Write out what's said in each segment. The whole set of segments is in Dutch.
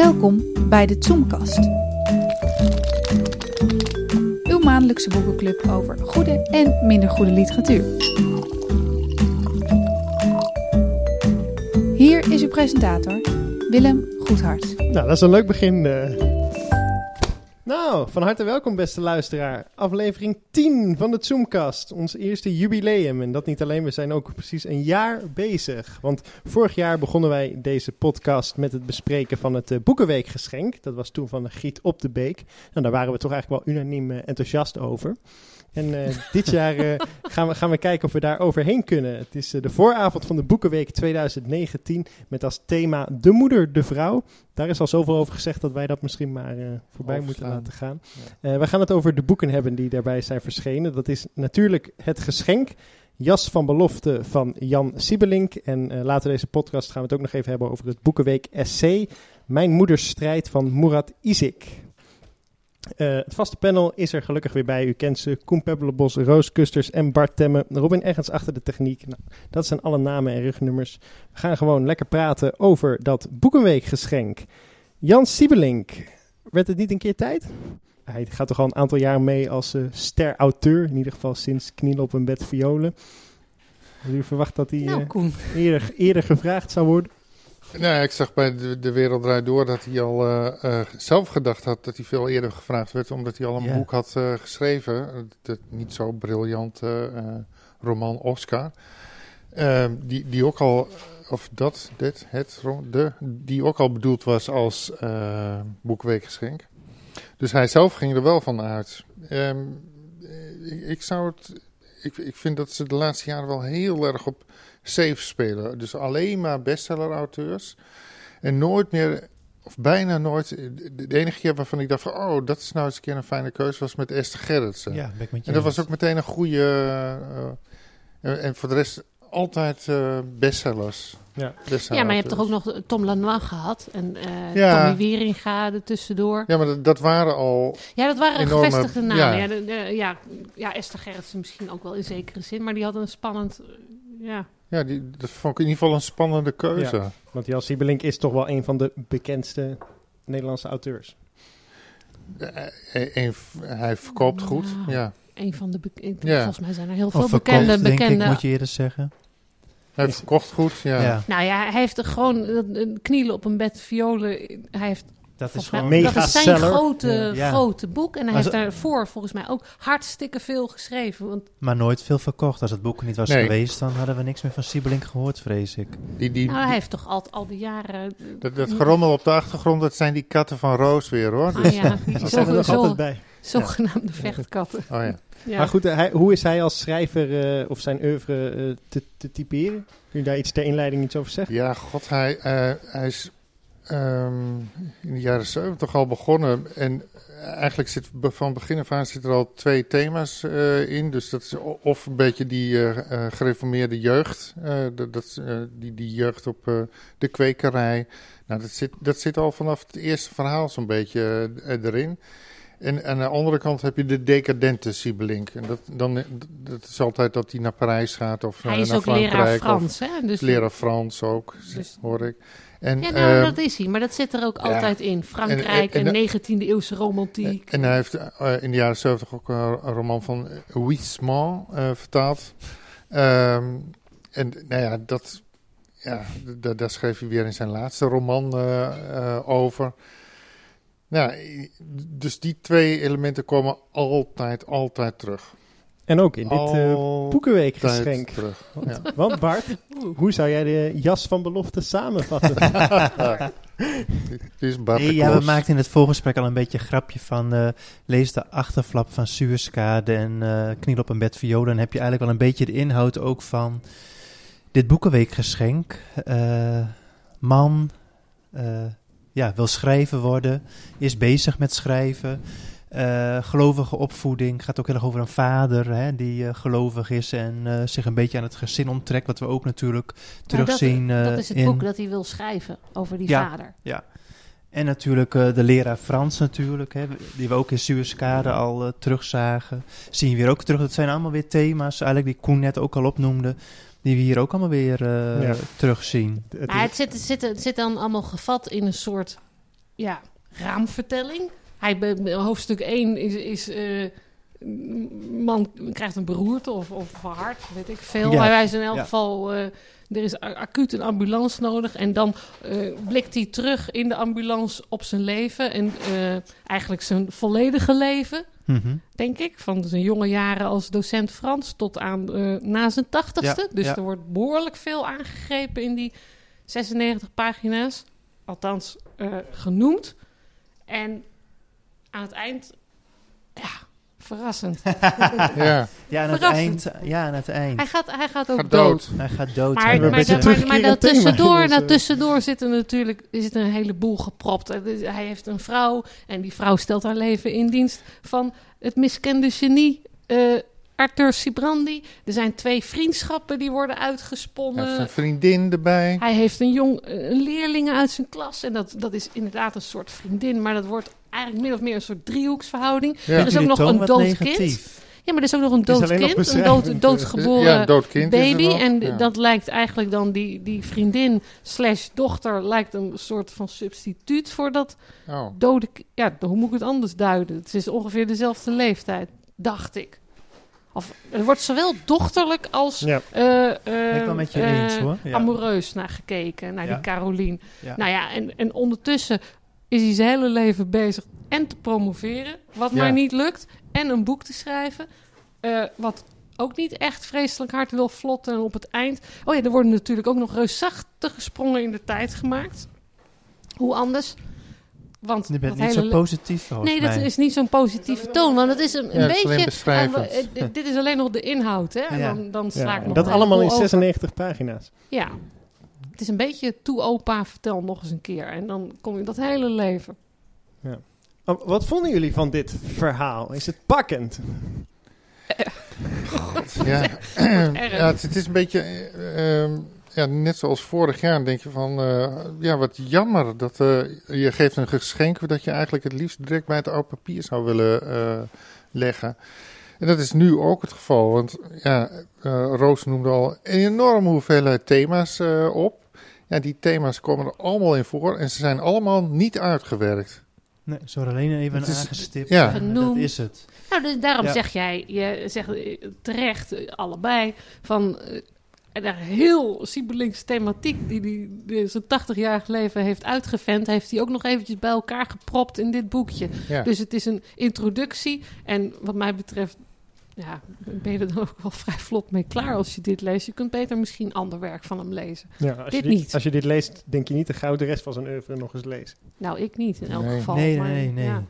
Welkom bij de Zoomkast. Uw maandelijkse boekenclub over goede en minder goede literatuur. Hier is uw presentator, Willem Goedhart. Nou, dat is een leuk begin. eh. Nou, van harte welkom beste luisteraar. Aflevering 10 van de Zoomcast. Ons eerste jubileum. En dat niet alleen, we zijn ook precies een jaar bezig. Want vorig jaar begonnen wij deze podcast met het bespreken van het eh, Boekenweekgeschenk. Dat was toen van Giet op de Beek. Nou, daar waren we toch eigenlijk wel unaniem eh, enthousiast over. En eh, dit jaar eh, gaan, we, gaan we kijken of we daar overheen kunnen. Het is eh, de vooravond van de Boekenweek 2019 met als thema De Moeder, de Vrouw. Daar is al zoveel over gezegd dat wij dat misschien maar voorbij moeten laten gaan. We gaan het over de boeken hebben die daarbij zijn verschenen. Dat is natuurlijk Het Geschenk, Jas van Belofte van Jan Siebelink. En later deze podcast gaan we het ook nog even hebben over het Boekenweek Essay, Mijn Moeders Strijd van Murat Izik. Eh, het vaste panel is er gelukkig weer bij. U kent ze. Koen Pebbelebos, Roos Kusters en Bart Temme. Robin Ergens achter de techniek. Nou, dat zijn alle namen en rugnummers. We gaan gewoon lekker praten over dat Boekenweekgeschenk. Jan Siebelink. Werd het niet een keer tijd? Hij gaat toch al een aantal jaar mee als eh ster-auteur. In ieder geval sinds Knielen op een bed violen. U verwacht dat hij Nou, eh, eerder gevraagd zou worden? Nou, ik zag bij de, de Wereld Draait Door dat hij al eh, eh, zelf gedacht had dat hij veel eerder gevraagd werd, omdat hij al een boek had eh, geschreven. Het niet zo briljante roman Oscar. Die, die ook al, of dat, dit, het, de, die ook al bedoeld was als boekweekgeschenk. Dus hij zelf ging er wel van uit. Ehm, eh, ik, ik zou het, ik, ik vind dat ze de laatste jaren wel heel erg op safe spelen. Dus alleen maar bestseller-auteurs. En nooit meer, of bijna nooit. De, enige keer waarvan ik dacht van, oh, dat is nou eens een keer een fijne keuze, was met Esther Gerritsen. Ja, ben ik met je en dat was ook meteen een goede. eh, eh, en voor de rest altijd eh, bestsellers. Ja. Ja, maar je hebt toch ook nog Tom Lanois gehad en eh Ja. Tommy Wieringa er tussendoor. Ja, maar dat, dat waren al. Ja, dat waren Enorme- gevestigde namen. ja. Ja. de- de- ja, ja, Esther Gerritsen misschien ook wel in zekere zin, maar die had een spannend... Ja, Ja, die, dat vond ik in ieder geval een spannende keuze. Want Jan Siebelink is toch wel een van de bekendste Nederlandse auteurs. Eh, eh, een- hij verkoopt goed. Nou. Ja. een van de... be- ik- Ja. Volgens mij zijn er heel veel Of verkocht, bekende... denk bekende ik, moet je eerder zeggen. Hij Is- verkocht goed. Ja. Ja, Nou ja, hij heeft er gewoon eh, knielen op een bed violen. Hij heeft dat is Volgens gewoon... mega dat is zijn seller. grote, Ja. Grote boek. En hij Maar heeft daarvoor volgens mij ook hartstikke veel geschreven. Want Maar nooit veel verkocht. Als het boek er niet was Nee. geweest, dan hadden we niks meer van Siebelink gehoord, vrees ik. Die, die, nou, hij heeft toch al, al die jaren... dat, dat gerommel op de achtergrond, dat zijn die katten van Roos weer hoor. Ah Dus- ja, die Dat zijn er nog altijd bij. zogenaamde vechtkatten. Oh ja. Ja. Maar goed, eh, hij, hoe is hij als schrijver eh, of zijn oeuvre eh, te, te typeren? Kun je daar iets ter inleiding iets over zeggen? Ja, god, hij, eh, hij is ehm, in de jaren zeventig al begonnen. En eigenlijk zit van begin af aan zitten er al twee thema's eh, in. Dus dat is of een beetje die eh, eh, gereformeerde jeugd. dat, dat, die, die jeugd op de kwekerij. Nou, dat zit, dat zit al vanaf het eerste verhaal zo'n beetje erin. En aan de andere kant heb je de decadente Siebelink. En dat, dan, dat is altijd dat hij naar Parijs gaat of hij eh, is naar ook leraar Frankrijk. Frans, hè? Dus, Leraar Frans ook, Dus- hoor ik. En, Ja, nou, eh, dat is hij. Maar dat zit er ook ja. altijd in. Frankrijk En- en, en- 19e eeuwse romantiek. en hij heeft eh, in de jaren 70 ook een, roman van Huysmans eh vertaald. Ehm, en nou ja, dat, ja daar schreef hij weer in zijn laatste roman eh, eh, over. Nou, dus die twee elementen komen altijd, altijd terug. En ook in dit eh Boekenweekgeschenk. terug. Want, Ja. want Bart, hoe zou jij de jas van belofte samenvatten? Is Nee, ja, we maakten in het voorgesprek al een beetje een grapje van... eh, lees de achterflap van Suezkade en eh kniel op een bed violen. Dan heb je eigenlijk wel een beetje de inhoud ook van dit boekenweekgeschenk. Eh, man eh, ja, wil schrijver worden, is bezig met schrijven. Eh, gelovige opvoeding gaat ook heel erg over een vader hè, die eh, gelovig is en eh, zich een beetje aan het gezin onttrekt. Wat we ook natuurlijk Nou, terugzien dat, eh, dat is het in... boek dat hij wil schrijven over die Ja. vader. En natuurlijk eh, de leraar Frans natuurlijk, hè, die we ook in Suezkade al terugzagen. Zien we hier ook terug. Dat zijn allemaal weer thema's, eigenlijk die Koen net ook al opnoemde, die we hier ook allemaal weer eh, Ja. terugzien. Het Maar het zit, het, zit, het zit dan allemaal gevat in een soort ja, raamvertelling. Hij, hoofdstuk 1 is, is eh, man krijgt een beroerte of, of verhard, weet ik veel. Ja. Maar hij is in elk Ja. geval, eh, er is acuut een ambulance nodig. En dan eh, blikt hij terug in de ambulance op zijn leven. En eigenlijk zijn volledige leven, Mhm. denk ik. Van zijn jonge jaren als docent Frans tot aan na zijn tachtigste. Ja, dus ja. er wordt behoorlijk veel aangegrepen in die 96 pagina's. Althans, genoemd. En aan het eind, ja, verrassend. Ja, Ja, aan het eind. Ja, aan het eind. hij, gaat, hij gaat ook gaat dood. dood. Hij gaat dood. Maar, maar, maar, maar in onze- daartussendoor zit er natuurlijk zit er een heleboel gepropt. Het is- Hij heeft een vrouw en die vrouw stelt haar leven in dienst van het miskende genie eh, Arthur Sibrandi. Er zijn twee vriendschappen die worden Hij heeft uitgesponnen. een vriendin erbij. Hij heeft een jong een leerling uit zijn klas en dat, dat is inderdaad een soort vriendin, maar dat wordt eigenlijk min of meer een soort driehoeksverhouding. Ja. Er is ook nog een dood negatief. kind. Ja, maar er is ook nog een dood kind, een dood, eh. doodgeboren ja, een dood kind is baby. nog. En Ja. dat lijkt eigenlijk dan die, die vriendin slash dochter lijkt een soort van substituut voor dat Oh. dode... Ja, hoe moet ik het anders duiden? Het is ongeveer dezelfde leeftijd, dacht ik. Of, er wordt zowel dochterlijk als Ja. eh, eh, met je eens hoor. Ja. amoureus naar gekeken, naar Ja. die Carolien. Ja. Nou ja, en, en ondertussen is hij zijn hele leven bezig en te promoveren, wat Ja. maar niet lukt, en een boek te schrijven, eh, wat ook niet echt vreselijk hard wil vlotten. En op het eind, oh ja, er worden natuurlijk ook nog reusachtige sprongen in de tijd gemaakt. Hoe anders? Want Je bent niet zo positief Nee, dat mij. is niet zo'n positieve toon. Want het is een, een Ja, het is alleen beetje. beschrijvend. eh, dit is alleen nog de inhoud, hè? En Ja. dan, dan sla Ja, ik nog dat allemaal in heleboel over. 96 pagina's. Ja. Het is een beetje toe opa, vertel nog eens een keer. En dan kom je dat hele leven. Oh, Wat vonden jullie van dit verhaal? Is het pakkend? Ja, erg. ja het, het is een beetje, eh, ehm, ja, net zoals vorig jaar denk je van, eh, ja wat jammer dat eh, je geeft een geschenk dat je eigenlijk het liefst direct bij het oude papier zou willen eh, leggen. En dat is nu ook het geval, want ja, eh, Roos noemde al een enorme hoeveelheid thema's eh, op. Ja, die thema's komen er allemaal in voor en ze zijn allemaal niet uitgewerkt. Nee, zo alleen even is- aangestipt. ja. dat is het. Nou, dus daarom Ja. zeg jij, je zegt terecht, allebei, van eh, en daar heel Siebelings thematiek die, die, die zijn 80-jarig leven heeft uitgevent, heeft hij ook nog eventjes bij elkaar gepropt in dit boekje. Ja. Dus het is een introductie. En wat mij betreft, ja, ben je er dan ook wel vrij vlot mee klaar als je dit leest. Je kunt beter misschien ander werk van hem lezen. Ja, als, Dit je dit, niet. als je dit leest, denk je niet de rest van zijn oeuvre nog eens lezen. Nou, ik niet in elk Nee. geval. Nee, maar, nee, nee. ja.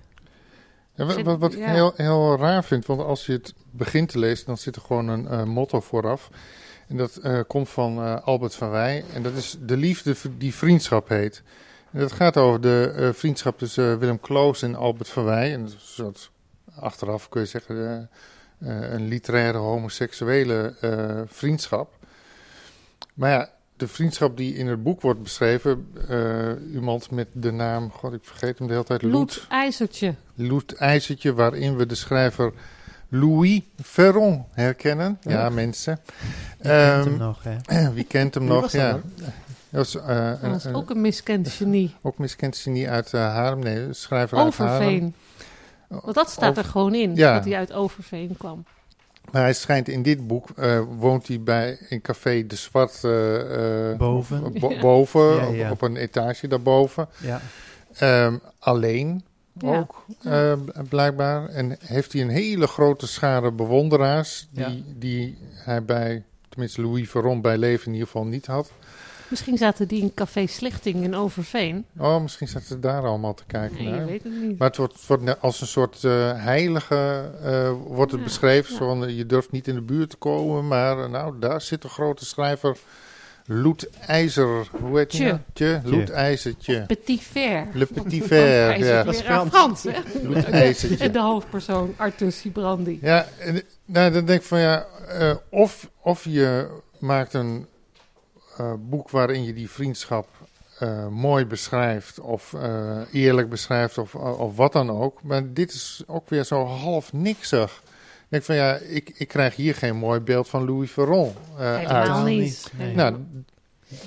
Ja, wat, wat, wat ik heel, heel raar vind, want als je het begint te lezen, dan zit er gewoon een eh, motto vooraf. En dat eh, komt van eh, Albert van Wij. En dat is de liefde die vriendschap heet. En dat gaat over de eh, vriendschap tussen Willem Kloos en Albert van Wij. En dat is een soort, achteraf kun je zeggen, een literaire homoseksuele vriendschap. Maar ja, de vriendschap die in het boek wordt beschreven, iemand met de naam, god ik vergeet hem de hele tijd, Loet. Loet IJzertje. Loet IJzertje, waarin we de schrijver Louis Ferron herkennen. Ja, mensen. Je kent hem Ehm, nog, hè? Wie kent hem Wie nog? was dat Ja. Dat was, eh, Dat is een- ook een miskend genie. ook miskend genie uit uh, Haarlem. Nee, schrijver uit Haarlem. Overveen. Want dat staat er gewoon in, Ja. dat hij uit Overveen kwam. Maar hij schijnt in dit boek, eh, woont hij bij een café De Zwart Boven. bo- boven, Ja, op- ja. Op, een etage daarboven. Ja. Ehm, alleen Ja. ook, eh, blijkbaar. En heeft hij een hele grote schare bewonderaars, die, Ja. die hij bij, tenminste Louis Veron bij leven in ieder geval niet had. Misschien zaten die in Café Slichting in Overveen. Oh, misschien zaten ze daar allemaal te kijken Nee, naar. weet het niet. Maar het wordt, wordt als een soort eh, heilige, eh, wordt het Ja, beschreven. Zo van, je durft niet in de buurt te komen, maar nou, daar zit een grote schrijver. Loet IJzer, hoe heet die Tje. nou? Petit Ver. Le Petit Ver, ja. weer is aan Frans. Frans, hè? En de hoofdpersoon, Arthur Sibrandi. Ja, en, nou, dan denk ik van ja, eh, of, of je maakt een eh, boek waarin je die vriendschap eh, mooi beschrijft, of eh, eerlijk beschrijft, of, of wat dan ook. Maar dit is ook weer zo half niksig. Ik denk van ja, ik, ik krijg hier geen mooi beeld van Louis Ferron eh, Helemaal uit. Helemaal niet. niet, nee. Nou,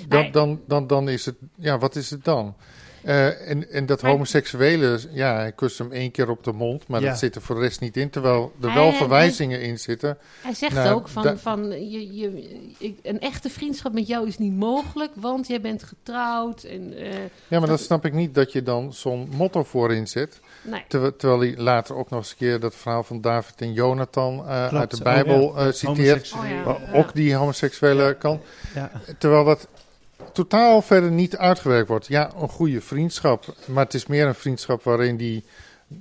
dan, dan, dan, dan is het, ja, wat is het dan? Eh, en, en dat homoseksuele, ja, hij kust hem één keer op de mond, maar Ja. dat zit er voor de rest niet in. Terwijl er Hij- wel hij- verwijzingen in zitten. Hij zegt Nou, ook van, da- van je, je, ik, een echte vriendschap met jou is niet mogelijk, want jij bent getrouwd. En, eh, Ja, maar Dat- dat snap ik niet dat je dan zo'n motto voorin zet. Nee. Terwijl, terwijl hij later ook nog eens een keer dat verhaal van David en Jonathan eh, Klopt. uit de Oh, Bijbel ja. eh, citeert. Oh, ja. Ook die homoseksuele kant. Ja. Terwijl dat totaal verder niet uitgewerkt wordt. Ja, een goede vriendschap. Maar het is meer een vriendschap waarin die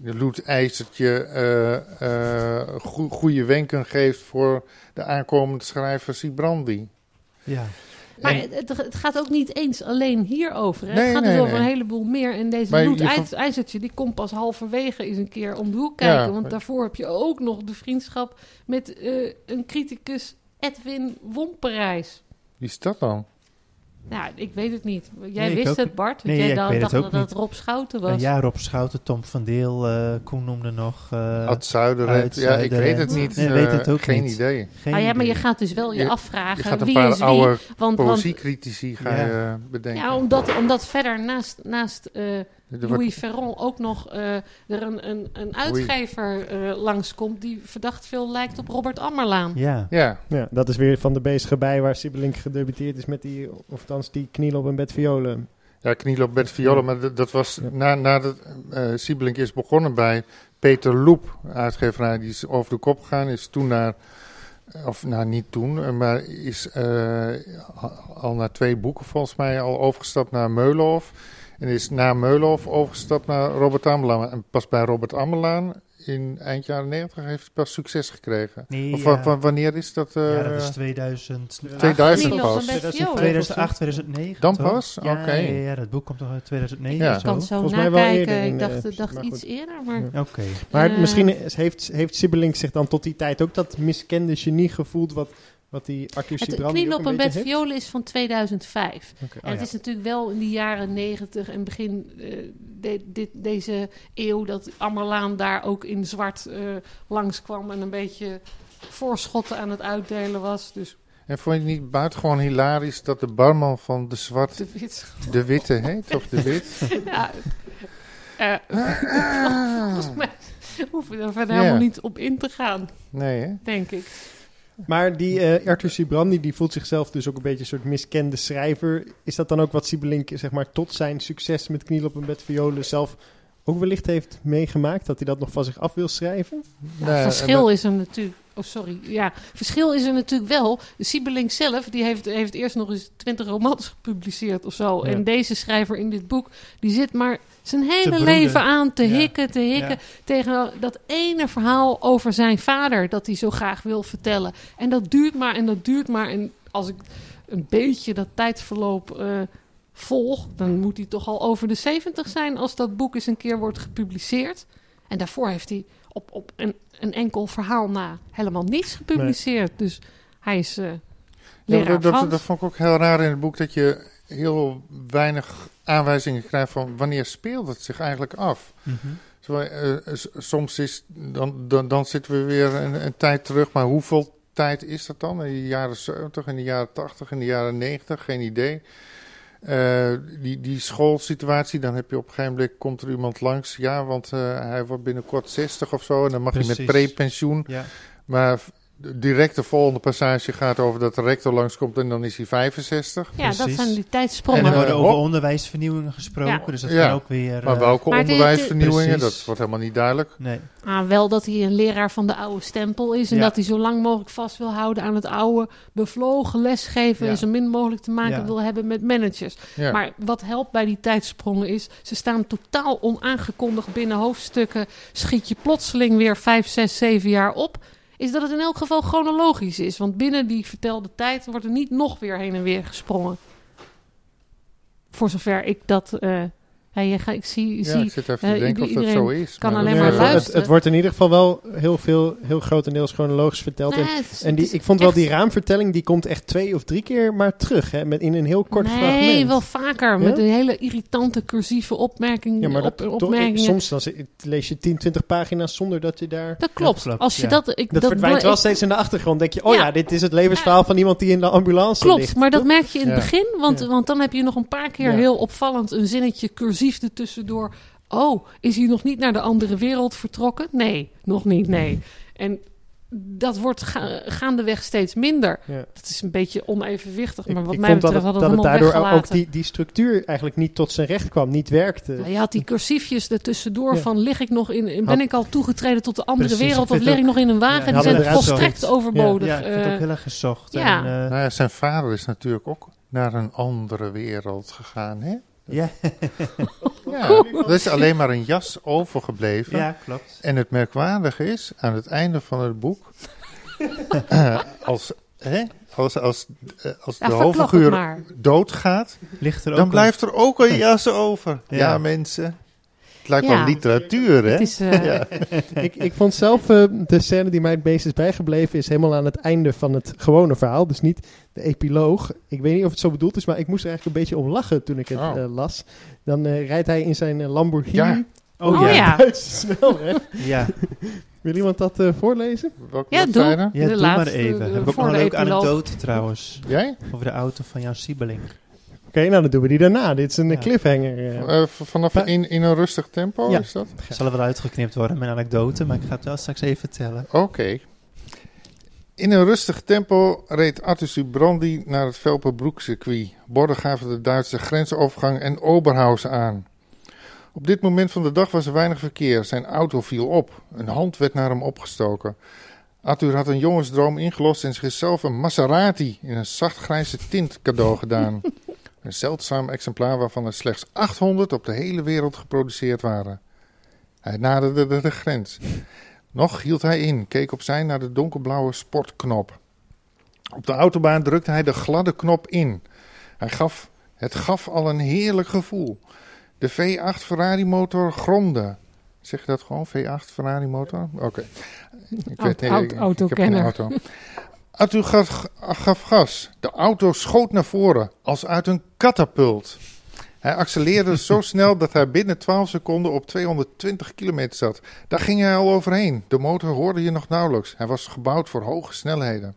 Loet IJzertje eh, eh, goe- goede wenken geeft voor de aankomende schrijver Sibrandi. ja. Maar En- het, het gaat ook niet eens alleen hierover. Hè? Nee, het gaat nee, dus over nee. een heleboel meer. En deze Maar Loet je IJs- ver- IJzertje, die komt pas halverwege eens een keer om de hoek Ja, kijken. want daarvoor heb je ook nog de vriendschap met eh, een criticus Edwin Womperijs. Wie is dat dan? Nou, ik weet het niet. Jij Nee, ik wist ook het. Bart. Nee, jij ik dacht het dat niet. Rob Schouten was. Nou ja, Rob Schouten, Tom van Deel, eh, Koen noemde nog. eh, Ad Zuiderend? uit Ja, ik weet het niet. Nee, eh, weet het ook geen niet. idee. geen Ah ja, maar je gaat dus wel je, Je- afvragen Je gaat een wie paar is wie. oude Want, want, poëziecritici ga Ja. je bedenken. ja, omdat, omdat verder naast, naast Louis Ferron ook nog eh, er een, een, een uitgever eh, langskomt die verdacht veel lijkt op Robert Ammerlaan. Ja, ja, Ja, dat is weer van de bezige bij waar Siebelink gedebuteerd is met die, of althans die kniel op een bed violen. ja, kniel op Bert Viola, maar dat, dat was Ja. na, nadat eh Siebelink is begonnen bij Peter Loep, uitgeverij, die is over de kop gegaan, is toen naar, of nou niet toen, maar is eh, al naar twee boeken volgens mij al overgestapt naar Meulenhof. En is na Meulenhof overgestapt naar Robert Ammerlaan. En pas bij Robert Ammerlaan in eind jaren 90 heeft hij pas succes gekregen. nee, Of ja. wa- wa- wanneer is dat? eh, ja, dat is 2000. 2000 Kniel op pas. een bed 2000, violen. 2008, 2009. Dan toch? pas? Ja, Oké. ja, ja, dat boek komt toch uit 2009 Ja. Ik zo? kan het zo Volgens mij wel eerder in Ik dacht, dacht maar iets goed. eerder, maar... Ja. Oké. Maar Eh. misschien is- heeft, heeft Siebelink zich dan tot die tijd ook dat miskende genie gevoeld wat, wat die op een bed violen is van 2005. Oké. En het is natuurlijk wel in de jaren 90 en begin eh, de- dit, deze eeuw dat Ammerlaan daar ook in zwart eh, langskwam en een beetje voorschotten aan het uitdelen was. Dus En vond je het niet buitengewoon hilarisch dat de barman van de Zwart de wit. de Witte heet? Of de Wit? ja, eh, volgens mij hoeven we er verder helemaal niet op in te gaan, Nee, hè? denk ik. Maar die eh, Arthur Sibrandi, die voelt zichzelf dus ook een beetje een soort miskende schrijver. Is dat dan ook wat Siebelink, zeg maar, tot zijn succes met Kniel op een bed violen zelf ook wellicht heeft meegemaakt? Dat hij dat nog van zich af wil schrijven? Ja, Nee, verschil is er natuurlijk. Oh, sorry. Ja, verschil is er natuurlijk wel. Siebelink zelf, die heeft, heeft eerst nog eens twintig romans gepubliceerd of zo. Ja. En deze schrijver in dit boek, die zit maar zijn hele leven aan te hikken, te hikken. Tegen dat ene verhaal over zijn vader, dat hij zo graag wil vertellen. En dat duurt maar en dat duurt maar. En als ik een beetje dat tijdsverloop eh, volg, dan moet hij toch al over de 70 zijn als dat boek eens een keer wordt gepubliceerd. En daarvoor heeft hij op, op een, een enkel verhaal na helemaal niets gepubliceerd. Dus hij is Ja, leraar dat, dat vond ik ook heel raar in het boek, dat je heel weinig aanwijzingen krijgt van wanneer speelt het zich eigenlijk af. Mhm. Zo, eh, soms is, dan, dan, dan zitten we weer een, een tijd terug, maar hoeveel tijd is dat dan? In de jaren 70, in de jaren 80, in de jaren 90, geen idee. Eh, die, die schoolsituatie, dan heb je op een gegeven moment, komt er iemand langs, ja, want eh, hij wordt binnenkort 60 of zo, en dan mag hij met Precies. prepensioen. Ja. Maar direct de volgende passage gaat over dat de rector langskomt en dan is hij 65. ja, dat zijn die En tijdsprongen. er eh, worden over onderwijsvernieuwingen gesproken, Ja. dus dat Ja. kan ook weer... Maar eh, welke maar onderwijsvernieuwingen, dat wordt helemaal niet duidelijk. Nee. Ah, wel dat hij een leraar van de oude stempel is. En Ja. dat hij zo lang mogelijk vast wil houden aan het oude bevlogen lesgeven. Ja. En zo min mogelijk te maken Ja. wil hebben met managers. Ja. Maar wat helpt bij die tijdsprongen is, ze staan totaal onaangekondigd binnen hoofdstukken. Schiet je plotseling weer vijf, zes, zeven jaar op. Is dat het in elk geval chronologisch is. Want binnen die vertelde tijd wordt er niet nog weer heen en weer gesprongen. Voor zover ik dat. eh ja, je ga, ik zie, Ja, zie ik zit even eh, te denken of dat zo is. kan maar alleen dat- maar eh, het, luisteren. het wordt in ieder geval wel heel veel, heel grotendeels chronologisch verteld. Nee, En- het die, ik vond wel die raamvertelling, die komt echt twee of drie keer maar terug. Hè, met in een heel kort nee, fragment. wel vaker. Met een hele irritante cursieve opmerking, Ja, maar op, dat, toch, opmerkingen. soms dan lees je 10, 20 pagina's zonder dat je daar... dat klopt. Dat klopt, Als je ja. dat, ik, Dat, verdwijnt ik- wel steeds in de achtergrond. denk je, oh ja, Ja. dit is het levensverhaal van iemand die in de ambulance Klopt, ligt. maar dat merk je in het begin, want, want dan heb je nog een paar keer heel opvallend een zinnetje cursief cursief er tussendoor. Oh, is hij nog niet naar de andere wereld vertrokken? Nee, nog niet, nee. En dat wordt ga- gaandeweg steeds minder. Ja. Dat is een beetje onevenwichtig, maar wat ik mij vond betreft dat hadden het, we dat het daardoor ook die, die structuur eigenlijk niet tot zijn recht kwam, niet werkte. Ja, je had die cursiefjes er tussendoor Ja. van lig ik nog in, ben Had- ik al toegetreden tot de andere Precies, wereld of lig ik ook- nog in een wagen? Ja, die zijn volstrekt zoiets. overbodig. Ja, ik vind het ook Eh, heel erg gezocht. ja. En, eh, Nou ja, zijn vader is natuurlijk ook naar een andere wereld gegaan, hè? Ja, Ja, er is alleen maar een jas overgebleven. ja, klopt. En het merkwaardige is, aan het einde van het boek, eh, als, hè, als, als, eh, als ja, de hoofdfiguur doodgaat, Ligt er ook dan blijft er ook een jas over. Ja, Ja. mensen. Het lijkt Ja. wel literatuur, hè? Het is, eh, Ja. ik, ik vond zelf eh, de scène die mij het meest is bijgebleven, is helemaal aan het einde van het gewone verhaal. Dus niet de epiloog. Ik weet niet of het zo bedoeld is, maar ik moest er eigenlijk een beetje om lachen toen ik het Oh. eh, las. Dan eh, rijdt hij in zijn Lamborghini. Ja. Oh, Oh, ja. Duitse snelweg. Ja, Wil iemand dat eh, voorlezen? Welke Ja, doe. ja De doe laatste, maar even. Heb ik ook voor nog een leuke anekdote trouwens. Jij? Over de auto van Jan Siebeling. Oké, nou dan doen we die daarna. Dit is een Ja. eh, cliffhanger. eh. Eh, v- vanaf in, in een rustig tempo Ja. is dat? Zal er wel uitgeknipt worden, mijn anekdote, maar ik ga het wel straks even vertellen. Oké. In een rustig tempo reed Arthur Subrandi naar het Velperbroekcircuit. Borden gaven de Duitse grensovergang en Oberhausen aan. Op dit moment van de dag was er weinig verkeer. Zijn auto viel op. Een hand werd naar hem opgestoken. Arthur had een jongensdroom ingelost en zichzelf een Maserati in een zachtgrijze tint cadeau gedaan. Een zeldzaam exemplaar waarvan er slechts 800 op de hele wereld geproduceerd waren. Hij naderde de, grens. Nog hield hij in, keek opzij naar de donkerblauwe sportknop. Op de autobaan drukte hij de gladde knop in. Hij gaf, het gaf al een heerlijk gevoel. De V8 Ferrari motor gromde. Zeg je dat gewoon, V8 Ferrari motor? Oké. Ik nee, oud- ik- ik heb geen auto. Arthur gaf, gaf gas. De auto schoot naar voren, als uit een katapult. Hij accelereerde zo snel dat hij binnen 12 seconden op 220 kilometer zat. Daar ging hij al overheen. De motor hoorde je nog nauwelijks. Hij was gebouwd voor hoge snelheden.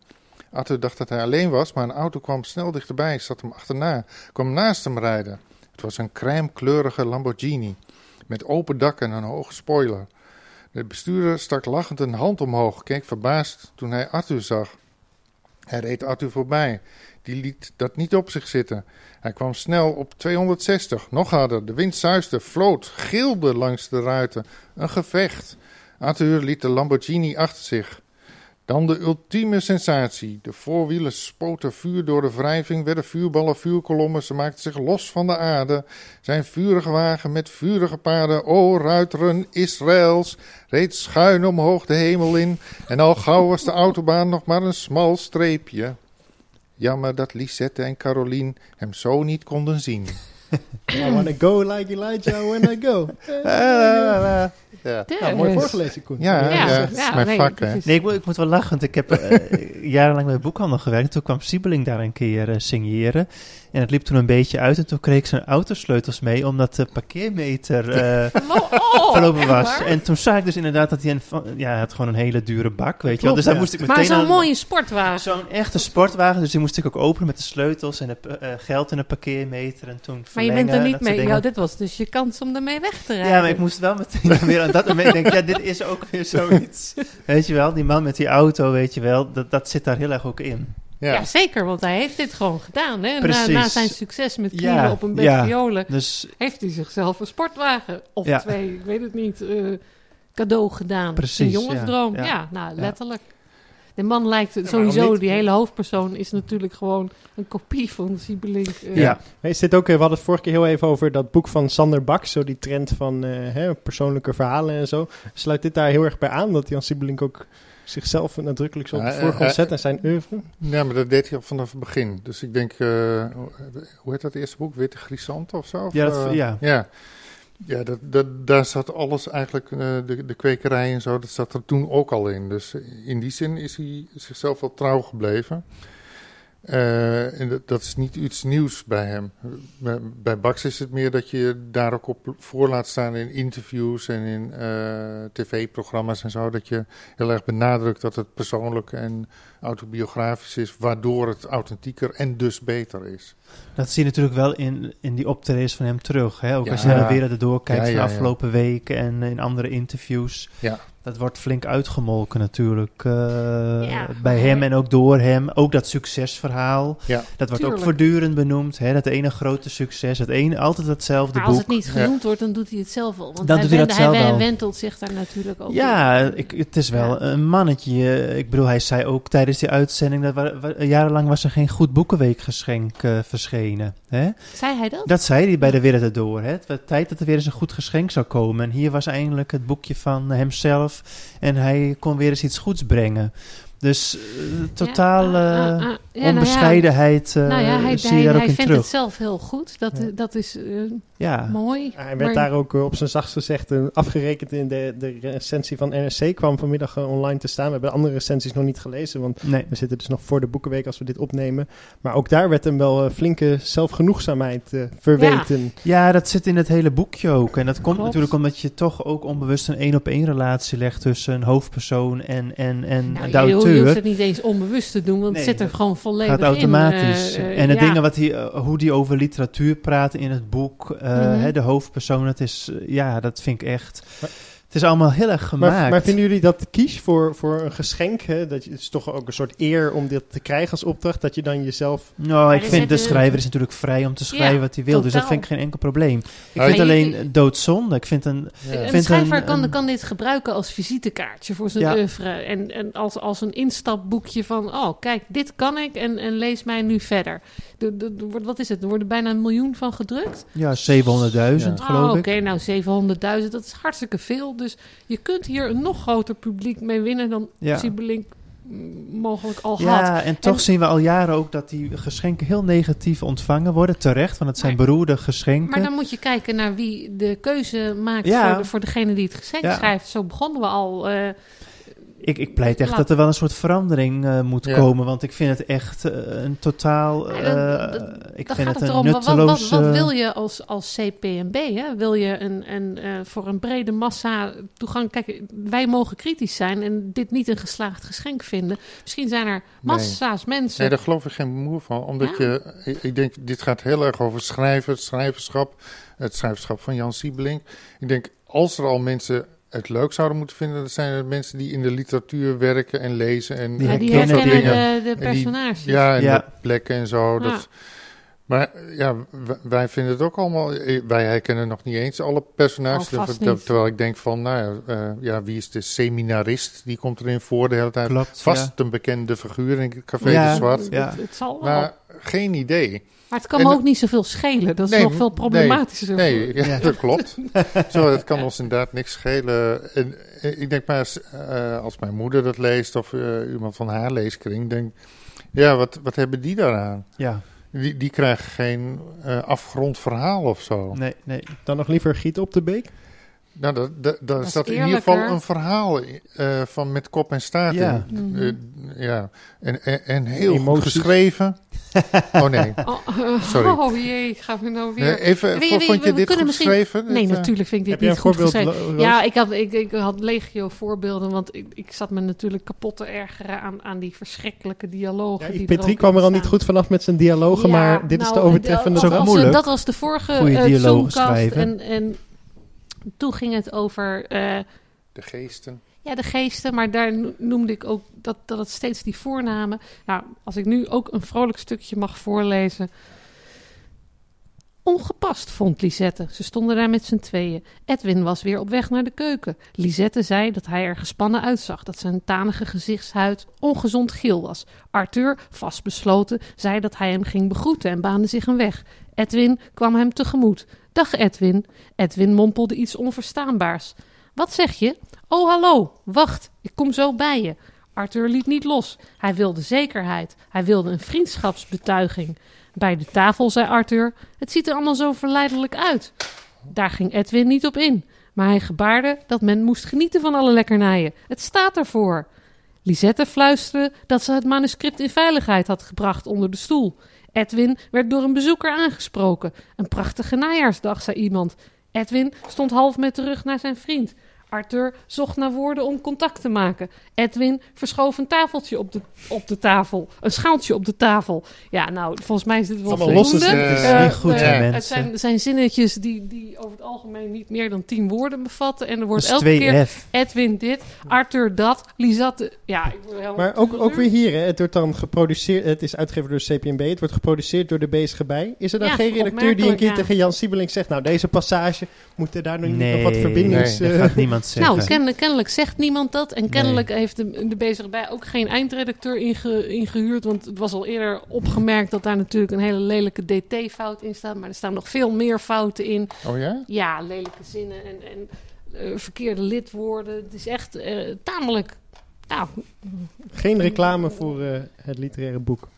Arthur dacht dat hij alleen was, maar een auto kwam snel dichterbij, zat hem achterna, kwam naast hem rijden. Het was een crème-kleurige Lamborghini, met open dak en een hoge spoiler. De bestuurder stak lachend een hand omhoog, keek verbaasd toen hij Arthur zag. Hij reed Arthur voorbij. Die liet dat niet op zich zitten. Hij kwam snel op 260, nog harder. De wind suisde, floot, gilde langs de ruiten. Een gevecht. Arthur liet de Lamborghini achter zich. Dan de ultieme sensatie. De voorwielen spoten vuur door de wrijving, werden vuurballen, vuurkolommen. Ze maakten zich los van de aarde. Zijn vurige wagen met vurige paarden, o ruiteren Israëls, reed schuin omhoog de hemel in. En al gauw was de autobaan nog maar een smal streepje. Jammer dat Lisette en Caroline hem zo niet konden zien. I wanna go like Elijah when I go. ja, Nou, mooi voorgelezen, Koen. Ja, Ja, ja, het is ja, mijn nee, vak, hè. Nee, ik, moet- ik moet wel lachen, want ik heb eh, jarenlang bij de boekhandel gewerkt. Toen kwam Siebeling daar een keer eh, signeren. En het liep toen een beetje uit en toen kreeg ik zijn autosleutels mee, omdat de parkeermeter eh, Oh, verlopen was. waar? En toen zag ik dus inderdaad dat hij een, ja, hij had gewoon een hele dure bak, weet je wel. Dus daar ja. moest ik Maar meteen zo'n aan- mooie sportwagen. Zo'n echte sportwagen, dus die moest ik ook openen met de sleutels en het eh, geld in de parkeermeter en toen Maar je bent er niet mee. Ja, dit was dus je kans om ermee weg te rijden. Ja, maar ik moest wel meteen weer aan dat moment denken, ja, dit is ook weer zoiets. Weet je wel, die man met die auto, weet je wel, dat, dat zit daar heel erg ook in. Ja. Ja, zeker, want hij heeft dit gewoon gedaan. Hè? Na, zijn succes met knieën Ja, op een ja. violen, Dus heeft hij zichzelf een sportwagen of twee, ik weet het niet, eh, cadeau gedaan. Precies, Een jongensdroom. ja, nou, letterlijk. De man lijkt sowieso, die hele hoofdpersoon is natuurlijk gewoon een kopie van Siebelink. eh. ja, Is dit ook, eh, we hadden het vorige keer heel even over dat boek van Sander Bak, zo die trend van hè, persoonlijke verhalen en zo. Sluit dit daar heel erg bij aan, dat Jan Siebelink ook zichzelf nadrukkelijk zo op de voorgrond eh, zet en zijn oeuvre? Ja, maar dat deed hij al vanaf het begin. Dus ik denk, eh, hoe heet dat eerste boek? Witte Grisanten of zo? Ja, dat- eh, ja. Ja, ja dat, dat, daar zat alles eigenlijk, de, de kwekerij en zo, dat zat er toen ook al in. Dus in die zin is hij zichzelf wel trouw gebleven. Eh, en dat, dat is niet iets nieuws bij hem. Bij, bij Bax is het meer dat je daar ook op voor laat staan in interviews en in eh, tv-programma's en zo. Dat je heel erg benadrukt dat het persoonlijk en autobiografisch is, waardoor het authentieker en dus beter is. Dat zie je natuurlijk wel in, in die optredens van hem terug. Hè? Ook Ja. als je naar de wereld erdoor kijkt Ja, van de afgelopen weken en in andere interviews. Ja. Dat wordt flink uitgemolken natuurlijk eh, Ja. bij hem en ook door hem. Ook dat succesverhaal. Ja. Dat wordt Tuurlijk. ook voortdurend benoemd. Hè? Dat ene grote succes. Het ene, altijd hetzelfde Maar als boek. het niet genoemd wordt, dan doet hij het zelf wel. Want Dan hij, doet hij dat wen- zelf hij wel. wentelt zich daar natuurlijk ook Ja, ik, het is wel Ja. een mannetje. Ik bedoel, hij zei ook tijdens die uitzending... dat wa- wa- jarenlang was er geen goed boekenweekgeschenk eh, verschenen. Hè? Zei hij dat? Dat zei hij bij de Wereld Erdoor. Hè? Het werd tijd dat er weer eens een goed geschenk zou komen. En hier was eindelijk het boekje van hemzelf. En hij kon weer eens iets goeds brengen. Dus totaal Ja. Ja, nou ja. onbescheidenheid Nou ja, hij, zie hij, je daar ook hij in vindt terug. het zelf heel goed. Dat, Ja. dat is eh, Ja, mooi. Hij werd Maar- daar ook eh, op zijn zachtst gezegd eh, afgerekend in de, de recensie van NRC. Kwam vanmiddag online te staan. We hebben andere recensies nog niet gelezen, want nee. we zitten dus nog voor de Boekenweek als we dit opnemen. Maar ook daar werd hem wel flinke zelfgenoegzaamheid verweten. Ja, dat zit in het hele boekje ook. En dat komt Klopt. natuurlijk omdat je toch ook onbewust een één-op-één relatie legt tussen een hoofdpersoon en, en, en Nou, je, hoeft het niet eens onbewust te doen, want Nee, het zit er dat gewoon volledig gaat automatisch. in. eh, eh, en de ja. dingen wat hij, eh, hoe die over literatuur praat in het boek, eh, Mhm. hè, de hoofdpersoon, het is, ja, dat vind ik echt. Is allemaal heel erg gemaakt. Maar, maar vinden jullie dat kies voor, voor een geschenk? Hè? Dat je, het is toch ook een soort eer om dit te krijgen als opdracht. Dat je dan jezelf. Nou, ik vind de schrijver is natuurlijk vrij om te schrijven Ja, wat hij wil. Dus dat vind ik geen enkel probleem. Ik vind je- alleen doodzonde. Ik vind een. Ja. Een vind schrijver een- kan, een- kan dit gebruiken als visitekaartje voor zijn Ja. oeuvre. En, en als, als een instapboekje van... oh, kijk, dit kan ik en, en lees mij nu verder. De, de, de- wordt- wat is het? Er worden bijna een miljoen van gedrukt. Ja, 700.000 Ja. geloof oh, ik. Oké, nou 700.000, dat is hartstikke veel. Dus je kunt hier een nog groter publiek mee winnen... dan Ja. Siebelink mm, mogelijk al had. Ja, en toch En- zien we al jaren ook dat die geschenken heel negatief ontvangen worden. Terecht, want het zijn Maar- beroerde geschenken. Maar dan moet je kijken naar wie de keuze maakt Ja. voor, de, voor degene die het geschenk Ja. schrijft. Zo begonnen we al. eh, Ik, ik pleit echt Laat- dat er wel een soort verandering eh, moet Ja. komen. Want ik vind het echt eh, een totaal. Ja, eh, ik vind gaat het het een erom, wat, wat, nutteloos. wat, wat wil je als, als CPMB? Hè? Wil je een, een, eh, voor een brede massa toegang... Kijk, wij mogen kritisch zijn en dit niet een geslaagd geschenk vinden. Misschien zijn er massa's mensen... Nee, daar geloof ik geen moe van. Omdat Ja. je, ik, ik denk, dit gaat heel erg over schrijven, het schrijverschap, het schrijverschap van Jan Siebelink. Ik denk, als er al mensen het leuk zouden moeten vinden, dan zijn het mensen die in de literatuur werken en lezen. En, Die ja, die herkennen de, de En die- personages. Ja, en Ja. de plekken en zo. Dat, Maar ja, wij vinden het ook allemaal. eh, Wij herkennen nog niet eens alle personages. Oh, vast ter- niet. terwijl ik denk van, nou ja, eh, ja, wie is de seminarist? Die komt erin voor de hele tijd. Klopt. Vast een bekende figuur in het Café Ja. de Zwart. Het, Ja. het, het zal wel. Maar geen idee. Maar het kan En me ook niet zoveel schelen. Dat is Nee, nog veel problematischer. Nee, ja, Ja. dat klopt. Zo, het kan ons inderdaad niks schelen. En, eh, ik denk maar, als, eh, als mijn moeder dat leest of eh, iemand van haar leeskring, denk ja, wat, wat hebben die daaraan? Ja, Die, die krijgen geen eh, afgerond verhaal of zo. nee, nee. Dan nog liever Giet op de Beek? Nou, dat, dat, daar is staat in ieder geval een verhaal eh, van met kop en staart Ja. in. Mhm. Eh, ja, en, en, en heel goed geschreven. Oh nee. Oh, eh, Sorry. oh jee, gaan we nou weer... Nee, even, vond je, we dit kunnen goed misschien- geschreven? Nee, Dit, eh, natuurlijk vind ik dit niet goed geschreven. Ja, ik had, ik, ik had legio voorbeelden, want ik, ik zat me natuurlijk kapot te ergeren aan, aan die verschrikkelijke dialogen. Ja, die Petrie kwam er al niet goed vanaf met zijn dialogen, Ja, maar dit is nou, de overtreffende. Dat is. Dat was de vorige Goeie eh, schrijven. En, en toen ging het over eh, De geesten. ja, de geesten, maar daar no- noemde ik ook dat, dat het steeds die voornamen. Nou, als ik nu ook een vrolijk stukje mag voorlezen. Ongepast, vond Lisette. Ze stonden daar met z'n tweeën. Edwin was weer op weg naar de keuken. Lisette zei dat hij er gespannen uitzag, dat zijn tanige gezichtshuid ongezond geel was. Arthur, vastbesloten, zei dat hij hem ging begroeten en baande zich een weg. Edwin kwam hem tegemoet. Dag Edwin. Edwin mompelde iets onverstaanbaars. Wat zeg je? Oh, hallo. Wacht, ik kom zo bij je. Arthur liet niet los. Hij wilde zekerheid. Hij wilde een vriendschapsbetuiging. Bij de tafel zei Arthur: Het ziet er allemaal zo verleidelijk uit. Daar ging Edwin niet op in, maar hij gebaarde dat men moest genieten van alle lekkernijen. Het staat ervoor. Lisette fluisterde dat ze het manuscript in veiligheid had gebracht onder de stoel. Edwin werd door een bezoeker aangesproken. Een prachtige najaarsdag, zei iemand. Edwin stond half met de rug naar zijn vriend. Arthur zocht naar woorden om contact te maken. Edwin verschoof een tafeltje op de, op de tafel. Een schaaltje op de tafel. Ja, nou, volgens mij is dit wel Allemaal losse voldoende. zinnetjes. Eh, Niet goed, eh, hè, Het mensen. zijn, zijn zinnetjes die, die over het algemeen niet meer dan tien woorden bevatten. En er wordt elke keer 2F. Edwin dit, Arthur dat, Lisatte... Ja, ik word. Maar ook, ook weer hier, hè, het wordt dan geproduceerd, het is uitgegeven door CPNB, het wordt geproduceerd door de bezige bij. Is er dan Ja, geen redacteur die een keer ja. tegen Jan Siebelink zegt, nou deze passage, moet er daar nog niet nog wat Nee, verbindings... eh, gaat niemand zeggen. Nou, kennelijk, kennelijk zegt niemand dat. En kennelijk heeft de, de bezige bij ook geen eindredacteur inge, ingehuurd. Want het was al eerder opgemerkt dat daar natuurlijk een hele lelijke DT-fout in staat. Maar er staan nog veel meer fouten in. Oh ja? Ja, lelijke zinnen en, en eh, verkeerde lidwoorden. Het is echt eh, tamelijk... Nou, Geen reclame voor eh, het literaire boek.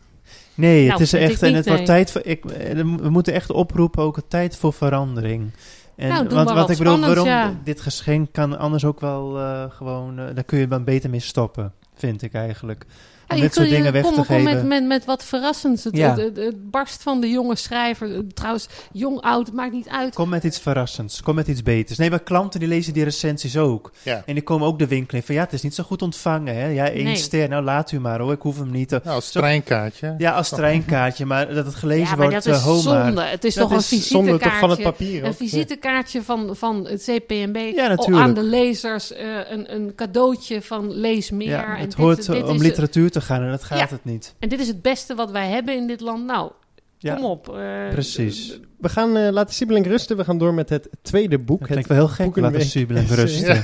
Nee, Nou, het is vind echt, en het wordt tijd voor, ik, we moeten echt oproepen, ook een tijd voor verandering. En, Nou, want wat wat ik bedoel, waarom ja. dit geschenk kan anders ook wel eh, gewoon, eh, daar kun je dan beter mee stoppen, vind ik eigenlijk. Om Ja, dit soort dingen weg kom, te kom geven. Met, met, met wat verrassends. Het, Ja. het, het, het barst van de jonge schrijver. Trouwens, jong, oud, maakt niet uit. Kom met iets verrassends, kom met iets beters. Nee, maar klanten die lezen die recensies ook. Ja. En die komen ook de winkel in van ja, het is niet zo goed ontvangen. Hè? Ja, één Nee. ster, nou laat u maar hoor, ik hoef hem niet te... Nou, als treinkaartje. Ja, als treinkaartje, maar dat het gelezen ja, maar wordt, dat is eh, maar. zonde. Het is Dat toch een is zonde visitekaartje. toch van het papier Een visitekaartje van, van het CPNB Ja, o- natuurlijk. aan de lezers. eh, een, een cadeautje van lees meer. Ja, en het dit- hoort dit om is- literatuur te gaan en dat gaat Ja. het niet. En dit is het beste wat wij hebben in dit land. Nou, Ja, kom op. eh, precies. d- We gaan eh, laten Siebelink rusten, we gaan door met het tweede boek. Dat Het klinkt wel heel gek, laten Subelink Ja. rusten.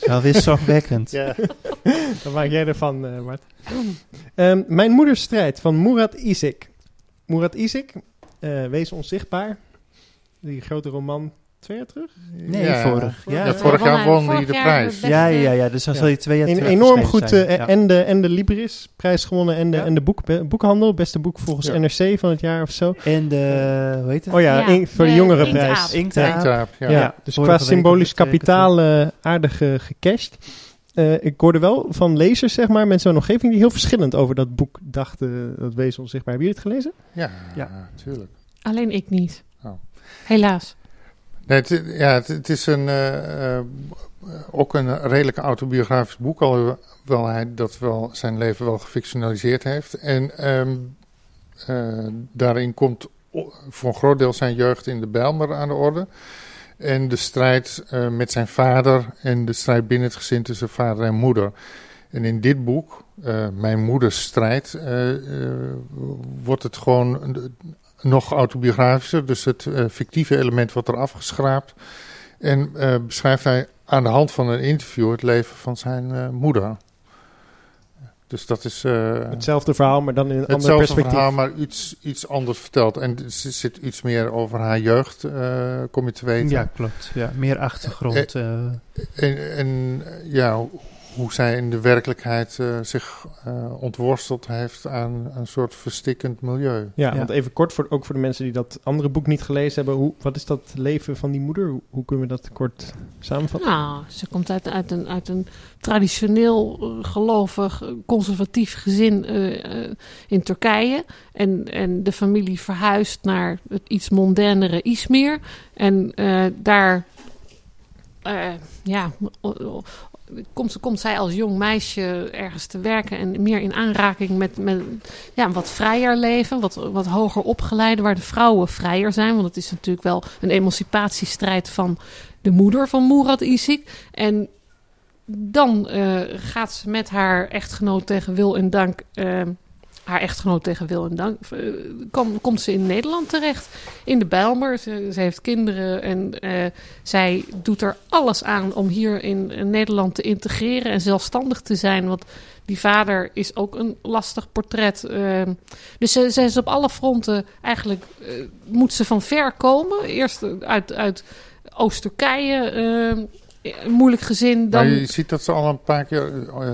Wel weer zorgwekkend. Ja, wat maak jij ervan, eh Bart? Ehm, mijn moeders strijd van Murat Isik. Murat Isik, eh, Wees onzichtbaar. Die grote roman twee jaar terug. Nee, Ja. vorig jaar. Ja, vorig jaar hij won hij de prijs. Ja, ja, ja, dus dan Ja. zal je twee jaar Een terug enorm goed, zijn. eh, Ja. en, de, en de Libris prijs gewonnen en de, Ja. en de boek, be- boekhandel, beste boek volgens Ja. NRC van het jaar of zo. En de, hoe heet het? Oh ja, Ja, in- voor de de jongerenprijs. Inktaap. Inktaap. Eindtraap, ja. Ja, Ja, dus vorige qua symbolisch kapitaal eh, aardig eh, gecashed. Eh, ik hoorde wel van lezers, zeg maar, mensen in omgeving die heel verschillend over dat boek dachten, dat Wees onzichtbaar. Hebben jullie het gelezen? Ja, Ja. tuurlijk. Alleen ik niet. Oh. Helaas. Nee, het, ja, het, is een, eh, eh, ook een redelijk autobiografisch boek, alhoewel hij dat wel zijn leven wel gefictionaliseerd heeft. En ehm, eh, daarin komt voor een groot deel zijn jeugd in de Bijlmer aan de orde. En de strijd met zijn vader en de strijd binnen het gezin tussen vader en moeder. En in dit boek, Mijn moeders strijd, wordt het gewoon nog autobiografischer. Dus het eh, fictieve element wordt er afgeschraapt. En eh, beschrijft hij aan de hand van een interview het leven van zijn eh, moeder. Dus dat is eh, Hetzelfde verhaal, maar dan in een ander hetzelfde perspectief. verhaal, maar iets, iets anders verteld. En er zit iets meer over haar jeugd, eh, kom je te weten. Ja, klopt. Ja, meer achtergrond. eh. En, en eh, ja, hoe zij in de werkelijkheid eh, zich eh, ontworsteld heeft aan een soort verstikkend milieu. Ja, Ja. want even kort, voor, ook voor de mensen die dat andere boek niet gelezen hebben. Hoe, wat is dat leven van die moeder? Hoe, hoe kunnen we dat kort samenvatten? Nou, ze komt uit, uit, een, uit een traditioneel eh, gelovig, conservatief gezin in Turkije. En, en de familie verhuist naar het iets mondainere Izmir. En eh, daar eh, ja, komt, komt zij als jong meisje ergens te werken en meer in aanraking met, met ja, een wat vrijer leven, wat, wat hoger opgeleide, waar de vrouwen vrijer zijn. Want het is natuurlijk wel een emancipatiestrijd van de moeder van Murat Isik. En dan eh, gaat ze met haar echtgenoot tegen wil en dank. eh, haar echtgenoot tegen wil en dank. eh, kom- komt ze in Nederland terecht. In de Bijlmer. Ze, heeft kinderen. En eh, zij doet er alles aan om hier in, Nederland te integreren. En zelfstandig te zijn. Want die vader is ook een lastig portret. eh. dus ze, ze is op alle fronten eigenlijk. eh, moet ze van ver komen. Eerst uit. uit Oost-Turkije, eh, een moeilijk gezin. Dan, Maar je ziet dat ze al een paar keer. eh,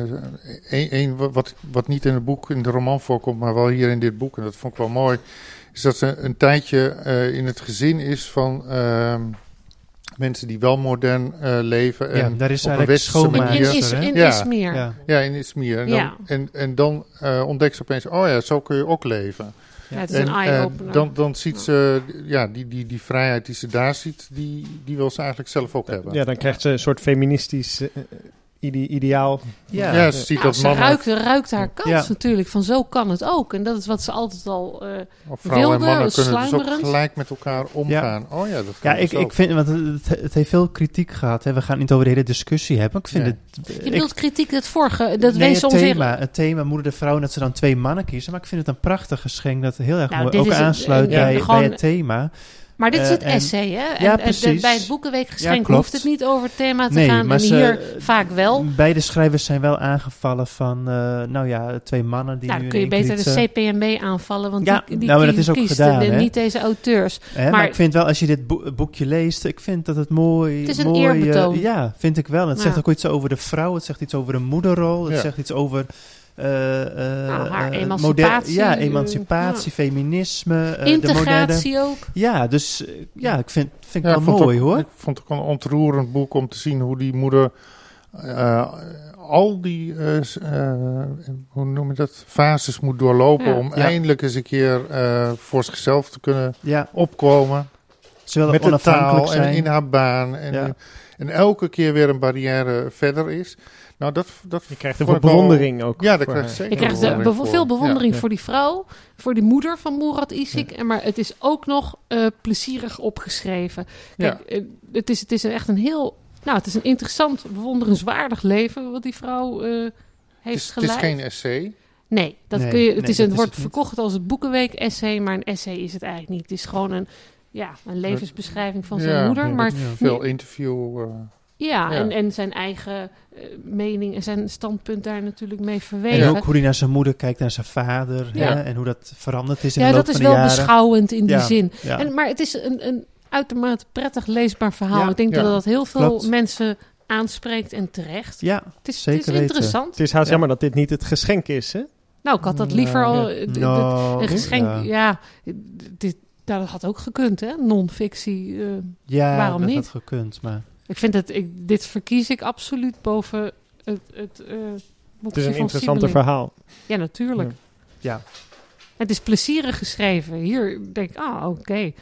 een, een, wat, wat niet in het boek, in de roman voorkomt, maar wel hier in dit boek, en dat vond ik wel mooi. Is dat ze een tijdje eh, in het gezin is van. ehm, mensen die wel modern eh, leven. Ja, En daar is op een eigenlijk westerse In, manier. in, is, in Ja. Izmir. Ja. Ja, in Izmir. En dan, Ja. en, en dan eh, ontdekt ze opeens, oh ja, zo kun je ook leven. Ja, het is en een eh, eye-opener. dan, dan ziet ze, ja, die, die, die vrijheid die ze daar ziet, die, die wil ze eigenlijk zelf ook hebben. Ja, dan krijgt ze een soort feministisch eh, ide- ideaal. Ja. Ja, ze ziet Nou, dat ze mannen, ruikt, ruikt haar kans Ja. natuurlijk. Van zo kan het ook. En dat is wat ze altijd al... eh, of vrouwen en wilde, mannen kunnen dus ook gelijk met elkaar omgaan. Oh ja, dat kan Ja, ik, dus ook. ik vind, want het, het heeft veel kritiek gehad. Hè. We gaan het niet over de hele discussie hebben. Ik vind het. je ik- bedoelt kritiek het vorige. Dat nee, het thema, het thema moeder de vrouw, dat ze dan twee mannen kiezen. Maar ik vind het een prachtig geschenk dat heel erg Nou, ook aansluit een- bij, gewoon- bij het thema. Maar dit is Eh, het en- essay, hè? En, Ja, en precies. bij het Boekenweekgeschenk Ja, hoeft het niet over het thema te Nee, gaan. maar En ze- hier vaak wel. Beide schrijvers zijn wel aangevallen van, eh, nou ja, twee mannen die Nou, nu dan kun je beter de eh, CPMB aanvallen, want Ja, die, die nou, maar dat is ook kiest gedaan, de- hè? niet deze auteurs. Hè, maar, Maar- ik vind wel, als je dit boek- boekje leest, ik vind dat het mooi... Het is een mooi, eh, ja, vind ik wel. Het Ja. zegt ook iets over de vrouw, het zegt iets over de moederrol, het Ja. zegt iets over... eh, eh, Nou, haar eh, emancipatie, ja, emancipatie, feminisme, eh, de. Integratie ook. Ja, dus ja, ik vind, vind ik Ja, wel vond mooi ook- hoor. Ik vond het ook een ontroerend boek om te zien hoe die moeder eh, al die, eh, eh, hoe noem je dat, fases moet doorlopen Ja. om Ja. eindelijk eens een keer eh, voor zichzelf te kunnen Ja, opkomen. ze willen met de onafhankelijk taal en zijn. in haar baan. En, Ja. en elke keer weer een barrière verder is. Nou, dat, dat Je krijgt wel- bewondering ook. Ja, dat krijg je zeker. Je krijgt bewondering bevo- voor. veel bewondering Ja. voor die vrouw, voor die moeder van Murat Isik. En Maar het is ook nog eh, plezierig opgeschreven. Kijk, eh, het, is, het is echt een heel... Nou, het is een interessant, bewonderenswaardig leven wat die vrouw eh, Het heeft is, het is geleid. geen essay. Nee, dat Nee, kun je, het, nee, is, is wordt niet. verkocht als het Boekenweek-essay, maar een essay is het eigenlijk niet. Het is gewoon een, ja, een levensbeschrijving van zijn Ja, moeder. maar Ja. Veel interview. Ja, Ja. En, en zijn eigen eh, mening en zijn standpunt daar natuurlijk mee En verweven. ook hoe hij naar zijn moeder kijkt, naar zijn vader. Ja. Hè, en hoe dat veranderd is in ja, de loop dat is van de wel jaren. beschouwend in die Ja. zin. Ja. En, maar het is een, een uitermate prettig leesbaar verhaal. Ja, Ik denk ja, dat dat heel veel klopt. mensen aanspreekt en terecht. ja, Het is, zeker het is weten. interessant. Het is haast Ja. jammer dat dit niet het geschenk is, hè? Nou, ik had dat liever al... ja. eh, Nou, een geschenk, ja. ja. dit, dat had ook gekund, hè? Non-fictie. eh. Ja, Waarom dat niet? had gekund, maar... ik vind het... Ik, dit verkies ik absoluut boven het, het eh Het is een interessanter Siebeling. verhaal. Ja, natuurlijk. Ja, Het is plezierig geschreven. Hier denk ik, ah, oké.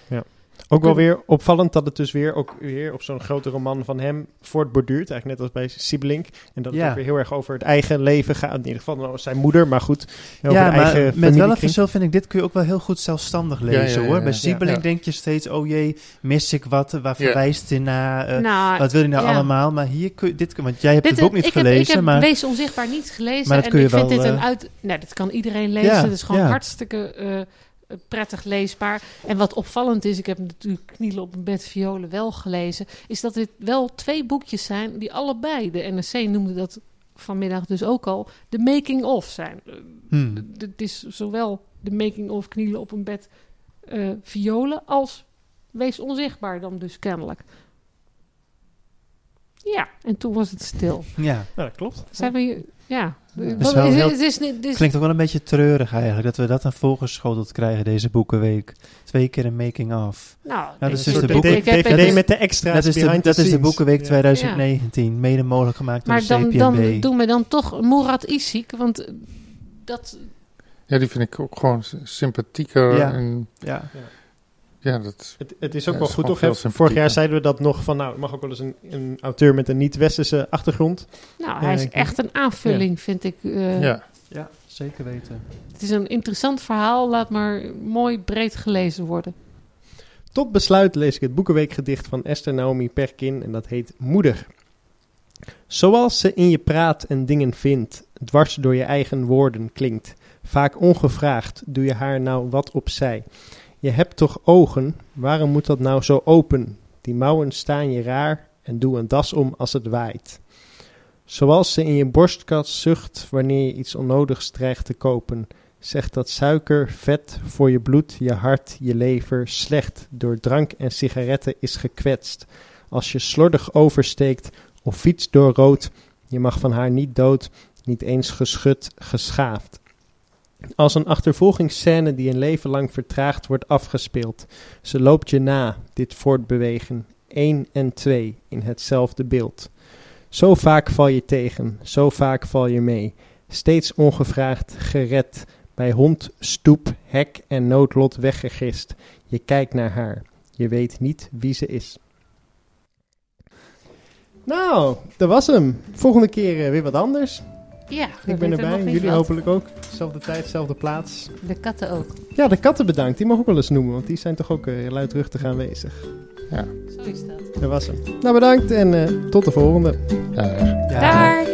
Ook wel weer opvallend dat het dus weer, ook weer op zo'n grote roman van hem voortborduurt. Eigenlijk net als bij Siebelink. En dat het Ja. ook weer heel erg over het eigen leven gaat. In ieder geval nou, zijn moeder, maar goed. Over ja maar eigen met wel een verschil vind ik, dit kun je ook wel heel goed zelfstandig lezen ja, ja, hoor. ja. Bij Siebeling Ja. denk je steeds, oh jee, mis ik wat? Waar verwijst hij naar? Eh, nou, wat wil je nou ja. allemaal? Maar hier kun je, dit, want jij hebt Dit, het boek niet ik gelezen, heb, ik heb maar... Wees Onzichtbaar niet gelezen. Maar dat en kun je ik vind wel, dit een eh, uit... Nou, dat kan iedereen lezen. Ja, Het is gewoon ja. hartstikke eh, prettig leesbaar. En wat opvallend is, ik heb natuurlijk Knielen op een bed violen wel gelezen... is dat dit wel twee boekjes zijn die allebei... de NRC noemde dat vanmiddag dus ook al... de making-of zijn. Eh, Hmm. Het is zowel de making-of Knielen op een bed eh, violen... als Wees Onzichtbaar dan dus kennelijk. Ja, en toen was het stil. Ja, dat klopt. Zijn we hier? Ja. is Wat- wel is- heel- het is is- klinkt ook wel een beetje treurig eigenlijk, dat we dat dan voorgeschoteld krijgen deze boekenweek. Twee keer een making-of. nou, dat is dus de soort- boeken- ik heb- DVD ik heb- met de extra's Dat is de, dat is de boekenweek Ja. 2019, mede mogelijk gemaakt door Maar dan, dan doen we dan toch Murat Isik, want dat... Ja, die vind ik ook gewoon sympathieker. Ja. En ja. Ja, dat, Het, het is ook Ja, wel is goed, toch? Vorig jaar zeiden we dat nog van, nou, het mag ook wel eens een, een auteur met een niet-westerse achtergrond. Nou, hij is ik- echt een aanvulling, vind ik. eh, ja. ja, zeker weten. Het is een interessant verhaal, laat maar mooi breed gelezen worden. Tot besluit lees ik het boekenweekgedicht van Esther Naomi Perkin en dat heet Moeder. Zoals ze in je praat en dingen vindt, dwars door je eigen woorden klinkt. Vaak ongevraagd doe je haar nou wat opzij. Je hebt toch ogen, waarom moet dat nou zo open? Die mouwen staan je raar en doe een das om als het waait. Zoals ze in je borstkas zucht wanneer je iets onnodigs dreigt te kopen. Zegt dat suiker, vet voor je bloed, je hart, je lever slecht door drank en sigaretten is gekwetst. Als je slordig oversteekt of fiets door rood, je mag van haar niet dood, niet eens geschud, geschaafd. Als een achtervolgingsscène die een leven lang vertraagd wordt afgespeeld. Ze loopt je na, dit voortbewegen. één en twee in hetzelfde beeld. Zo vaak val je tegen, zo vaak val je mee. Steeds ongevraagd gered, bij hond, stoep, hek en noodlot weggegist. Je kijkt naar haar, je weet niet wie ze is. Nou, dat was hem. Volgende keer eh, weer wat anders. Ja, Ik ben erbij, jullie wat. hopelijk ook. Zelfde tijd, zelfde plaats. De katten ook. Ja, de katten bedankt. Die mag ik ook wel eens noemen, want die zijn toch ook uh, luidruchtig aanwezig. Ja. Zo is dat. Dat was hem. Nou, bedankt en uh, tot de volgende. Ja. Daar!